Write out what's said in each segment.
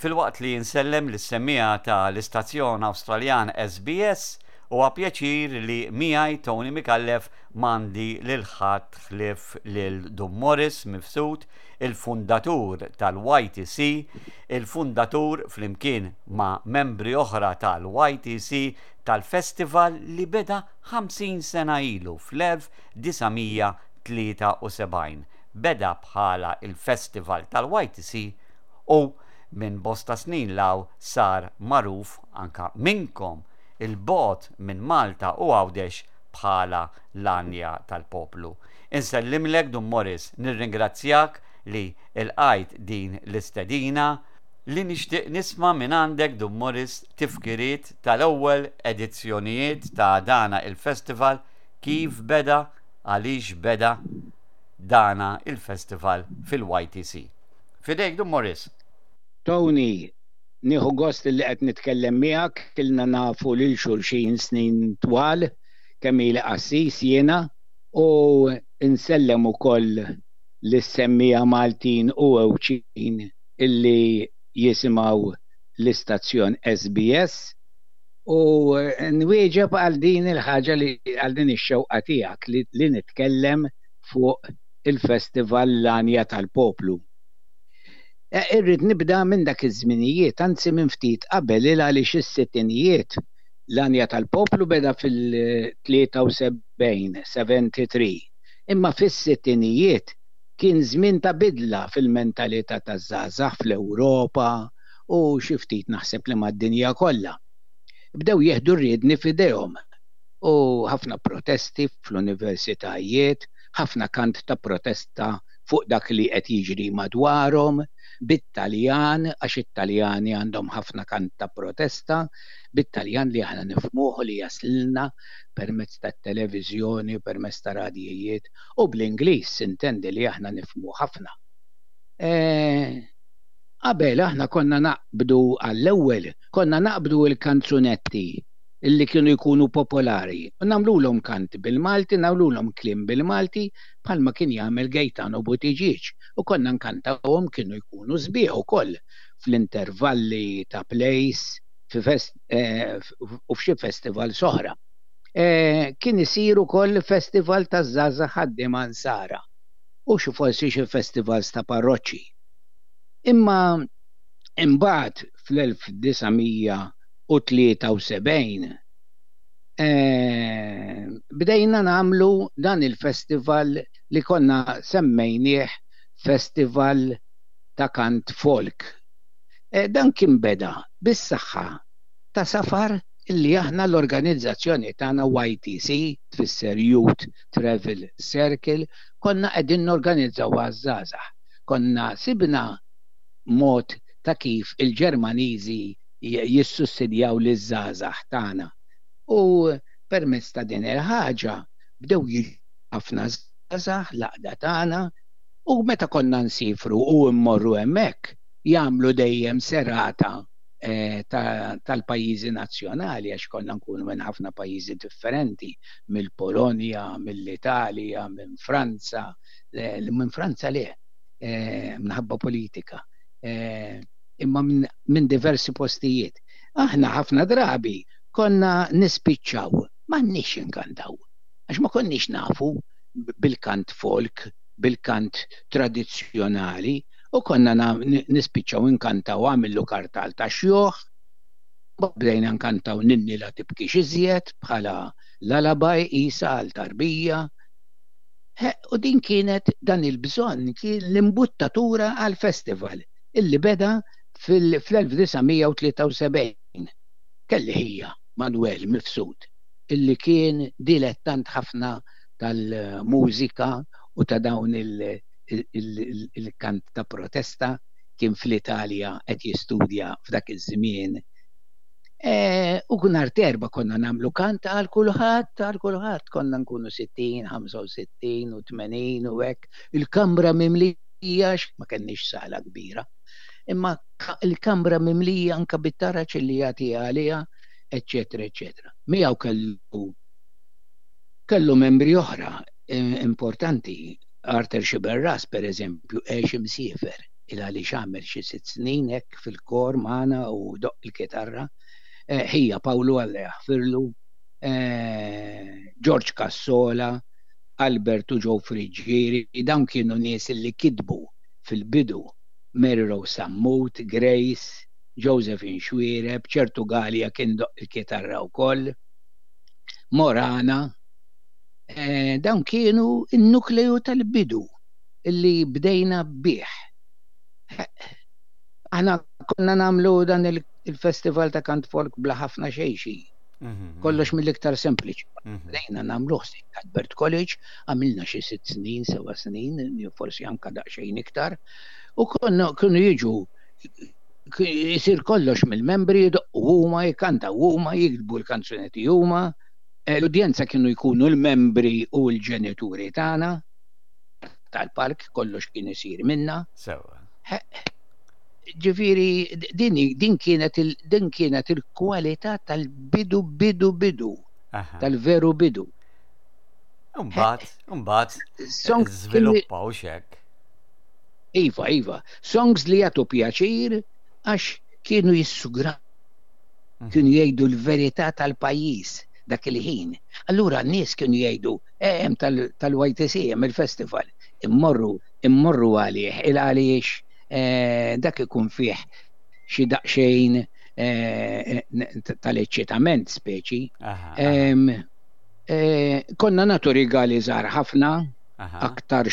Filwaqt li nsellem lis-semmiegħa ta' l-istazzjon Awstraljan SBS, huwa pjaċir li miegħi Tony Micallef m'għandi lil ħadd ħlief lil Dun Maurice Mifsud, il-fundatur tal-YTC, il-fundatur flimkien ma' membri oħra ta' l-YTC tal-festival li beda 50 sena ilu fl-1983. 1973 beda bħala l-festival tal-YTC u minn bosta snin 'l hawn sar magħruf anke minnkom 'il bogħod minn Malta u Għawdex bħala l-għanja tal-poplu. Insellimlek Dun Morris, nirringrazzjak li lqajt din l-istedina, li nixtieq nisma' mingħandek Dun Morris tifkiriet tal-ewwel edizzjonijiet ta' dana il-festival kif beda, għaliex beda dana il-festival fil-YTC. F'idejk Dun Moris. Tony, nieħu gost li qed nitkellem miegħek, ilna nafu lil xulxin snin twal, kemm ili qassis jiena, u nsellem ukoll lis-semmiegħa Maltin u Għewdxin illi jisimgħu l-istazzjon SBS. U nwieġeb għal din il-ħaġa li għal din ix-xewqa tiegħek li nitkellem fuq il-festival L-Għanja tal-Poplu. Irrid nibda minn dak iż-żminijiet, anzi minn ftit qabel il għaliex is-sittinijiet L-Għanja tal-Poplu beda fil-73, 73, imma fis-sittinijiet kien żmien ta' bidla fil-mentalità taż-żgħażagħ fl-Ewropa, u xi ftit naħseb li mad-dinja kollha, bdew jieħdu r-riedni f'idejhom u ħafna protesti fl-universitajiet, ħafna kant ta' protesta fuq dak li qed jiġri madwarhom, bit-Taljan, għax it-Taljani għandhom ħafna kant ta' protesta, bit-Taljan li aħna nifhmuh u li jaslilna permezz tat-televiżjoni u permezz ta' radjijiet, u bl-Ingliż, intendi, li aħna nifhmuh ħafna. E. Qabel aħna konna naqbdu għall-ewwel konna naqbdu l-kanzunetti li kienu jkunu popolari u nagħmlulhom kant bil-Malti, nagħmlulhom kliem bil-Malti bħalma kien jagħmel Gaetano Buttigieg u konna nkantawhom kienu jkunu sbieħ ukoll fl-intervalli ta' plays u f'xi festivals oħra. Kien isir ukoll festival taż-żgħażagħ ħaddiema Nsara u xi forsi xi festivals ta' parroċċi. Imma imbagħad fl-1973 bdejna nagħmlu dan il-festival li konna semmejnieh Festival ta' Kant Folk. Dan kien beda bis-saħħa ta' safar li aħna l-organizzazzjoni tagħna YTC, tfisser Youth Travel Circle, konna qegħdin norganizzaw għaż-żgħażagħ. konna sibna mod ta' kif il-Ġermaniżi jissussidjaw liż-żgħażagħ tagħna. U permezz ta' din il-ħaġa bdew jiġu ħafna żgħażagħ l-għaqda tagħna u meta konna nsifru u mmorru hemmhekk jagħmlu dejjem serata tal-pajjiżi nazzjonali għax konna nkunu minn ħafna pajjiżi differenti, mill-Polonja, mill-Italja, minn Franza, minn Franza le, minħabba politika, imma minn diversi postijiet. Aħna ħafna drabi konna nispiċċaw m'għandniex inkantaw, għax ma konniex nafu bil-kant folk, bil-kant tradizzjonali, u konna nispiċċaw inkantaw Għamillu kartal ta' xjuħ, mbagħad bdejna nkantaw Ninni la tibkix iżjed bħala lullaby qisha għal tarbija. U din kienet, dan il-bżonn kien l-imbuttatura għall-festival illi beda fl-1973. Kelli ħija, Manwel Mifsud, illi kien dilettant ħafna tal-mużika u ta' dawn il-kant ta' protesta, kien fl-Italja qed jistudja f'dak iż-żmien. U nhar t'Erbgħa konna nagħmlu kant għal kulħadd, għal kulħadd, konna nkunu sittin, ħamsa u sittin u tmenin u hekk, il-kamra mimlija għax ma kenniex sala kbira. Imma l-kamra mimlija anke bit-taraġ li jagħtiha għaliha, eċċetera, eċċetera. Miegħu kellu kellu membri oħra importanti, Arthur Sciberras, pereżempju, għex imsiefer. il għaliex għamel xi sitt snin hekk fil-kor magħna u jdoqq il-kitarra, ħija Pawlu Alla jaħfirlu, Ġorġ Cassola, Albert u Joe Friggieri, dawn kienu nies li kitbu fil-bidu, Mary Rose Sammut, Grace, Joseph Inxwiereb, ċertu Galea kien idoqq il-kitarra wkoll, Morana, dawn kienu n-nukleju tal-bidu. li bdejna bih. Aħna konna nagħmlu dan il-festival ta' kant folk bla ħafna xejxi. Kollox mill-iktar sempliċi. Bdejna nagħmluh fi Cuthbert College, għamilna xi sitt snin, seba' snin, jew forsi anke daqsxejn iktar, u konna, kienu jiġu, isir kollox mill-membri jdoqqu huma, jikkantaw huma, jiktbu l-kanzunetti huma. L-udjenza kienu jkunu l-membri u l-ġenituri tagħna. tal-park kollox kien isir minnha. Sewwa. Ġifieri din din kienet din kienet il-kwalità tal-bidu bidu bidu tal-veru bidu. Imbagħad, imbagħad żviluppa u x'hekk. Iva, iva. Songs li jagħtu pjaċir għax kienu jissugraw. Kienu jgħidu l-verità tal-pajjiż dak il-ħin. Allura n-nies kienu jgħidu Hemm tal-YTC, hemm il-festival. Immorru, immorru għalih, il-għaliex eh, dak ikun fih xi daqsxejn eh, tal-eċċitament speċi. Eh, konna natu rigali żgħar ħafna, aktar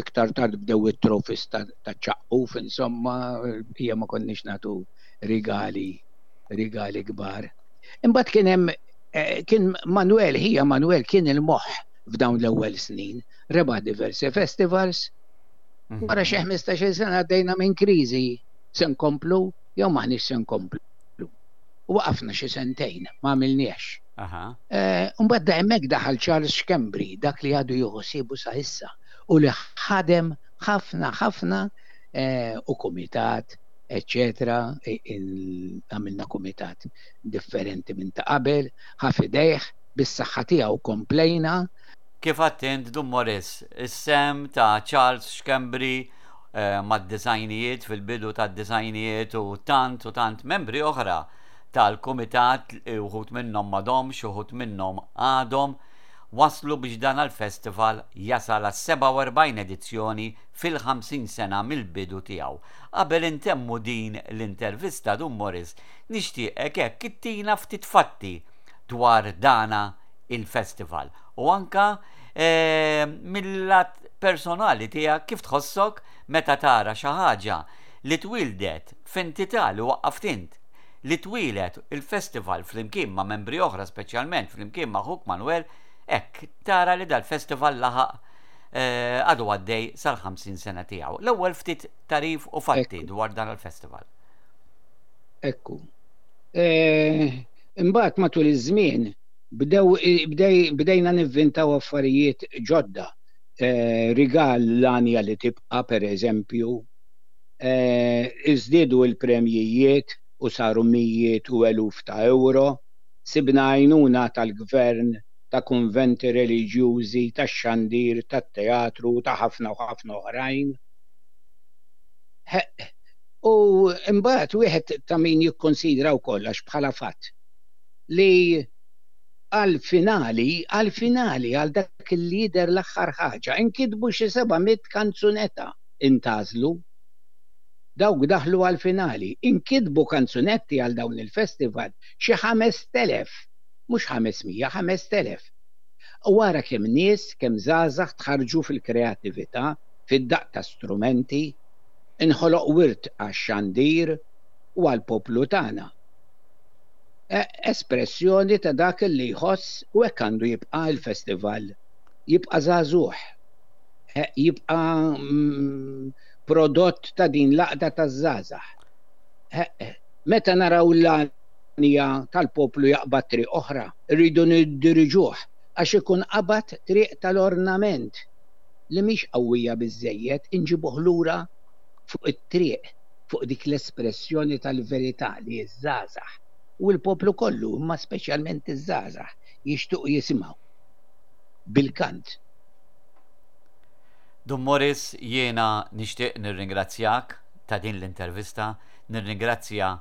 iktar tard bdew it-trofis ta' ċaqqu, insomma, hija ma konniex natu rigali, rigali kbar. Imbagħad kien hemm Eh, kien Manuel, ħija Manuel kien il-moħħ f'dawn l-ewwel snin. Reba diversi festivals. Mhm. Wara xi 15 sena għaddejna minn kriżi se nkomplu jew maħniex se nkomplu. Waqafna xi sentejn, ma għamilniex. Eh, mbagħad da hemmhekk daħal Charles Schembri, dak li għadu joħosibu sa issa u li ħadem ħafna ħafna eh, u kumitat, eccetera, għamilna kumitat differenti minn ta' qabel, ħa f'idejh, bis-saħħa tiegħu komplejna. Kif għedt int, Dun Moris, is-sehem ta' Charles Schembri mad-diżajnijiet, fil-bidu tad-diżajnijiet u tant u tant membri oħra tal-Kumitat, uħud minnhom m'għadhomx, uħud minnhom għadhom, wasslu biex dan il-festival jasal għas-47 edizzjoni fil-50 sena mill-bidu tiegħu. Qabel intemmu din l-intervista, Dun Moris, Nixtieqek hekk ittina ftit fatti dwar dana il-festival u anka mill-lat personali tiegħek kif tħossok meta tara xi ħaġa li twieldet f'entità li waqqaft int, li twieled il-festival flimkien ma' membri oħra speċjalment flimkien ma' ħuk Manwel, hekk tara li dal-festival laħaq għadu għaddej sal-50 sena tiegħu. L-ewwel ftit tagħrif u fatti dwar dan il-festival. Ekku. E, imbagħad matul iż-żmien bdew bdejna nivvintaw affarijiet ġodda. E, rigal l-għanja li tibqa' pereżempju. E, iżdiedu l-premjijiet u saru mijiet u eluf ta' ewro. Sibna għajnuna tal-gvern, ta' kunventi reliġjużi, tax-xandir, tat-teatru u ta' ħafna u ħafna oħrajn. Heq. U mbagħad wieħed ta' min jikkunsidra wkoll għax bħala fatt li għall-finali, għall-finali, għal dak li jidher l-aħħar ħaġa, inkitbu xi seba' mitt kanzunetta intgħażlu. Dawk daħlu għall-finali. Inkitbu kanzunetti għal dawn il-festival xi ħamest elef, mhux ħames mija, ħamest elef. U ara kemm nies, kemm żgħażagħ tħarrġu fil-kreattività, fid-daqq ta' strumenti. inħoloq wirt għax-xandir u għall-poplu tagħna. Hi espressjoni ta' dak li jħoss u hekk għandu jibqa' l-festival. Jibqa' żagħżugħ. Hi jibqa' prodott ta' din l-għaqda taż-żgħażagħ. Hi meta naraw l-għanja tal-poplu jaqbad triq oħra, irridu niddiriġuh għax ikun qabad triq tal-ornament. li mhix qawwija biżżejjed inġibuh lura fuq it-triq, fuq dik l-espressjoni tal-verità li ż-żgħażagħ, u l-poplu kollu imma speċjalment iż-żgħażagħ, jixtiequ jisimgħu bil-kant. Dun Morris, jiena nixtieq nirringrazzjak ta' din l-intervista, nirringrazzja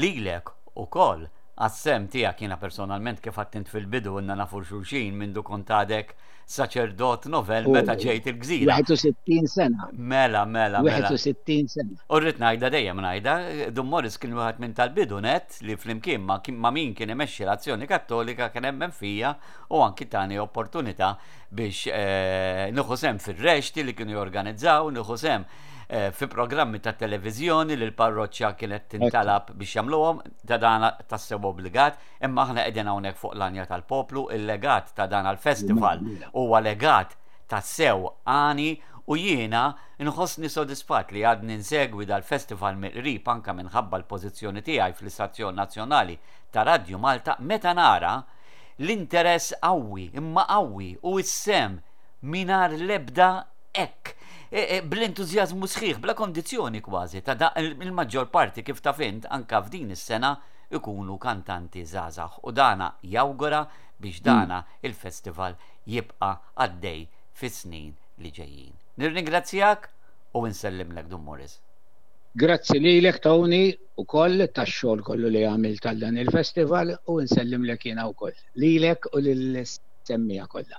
lilek ukoll għas-sehem tiegħek, jiena personalment kif għedt int fil-bidu ilna nafu 'l xulxin mindu kont għadek saċerdot novel meta ġejt il-gżira. 61 sena. Mela, mela, mela. 61 sena. U rrid ngħidha dejjem ngħidha, Dun Morris kien wieħed minn tal-bidu net li flimkien ma' min kien imexxi l-Azzjoni Kattolika kien hemm fija u anki tani opportunità biex eh, nieħu sem fir-rexti li kienu jorganizzaw, nieħu sem eh, fi programmi ta' televiżjoni li l-parroċċa kienet tintalab biex jagħmluhom ta' dan tassew obbligat. Imma aħna qegħdin hawnhekk fuq l-għanja tal-poplu, il-legat ta' dan għall-festival huwa legat tassew għani u jiena nħossni sodisfatt li għadni nsegwi dal-festival mill-qrib anke minħabba l-pożizzjoni tiegħi fl-istazzjon nazzjonali ta' Radju Malta meta nara l-interess qawwi, imma qawwi, u s-sehem mingħajr l-ebda hekk bl-entużjażmu sħiħ, bla kondizzjoni kważi, ta' il-maġġor parti kif taf int anke f'din is-sena ikunu kantanti żgħażagħ u dana jawgura biex dana il-festival jibqa' għaddej fis-snin li ġejjin. Nirringrazzjak u insellimlek Dun Morris. Grazzi lilek Tony ukoll tax-xogħol kollu li għamilt għal dan il-festival u insellimlek jiena wkoll lilek u lill-semmiegħa kollha.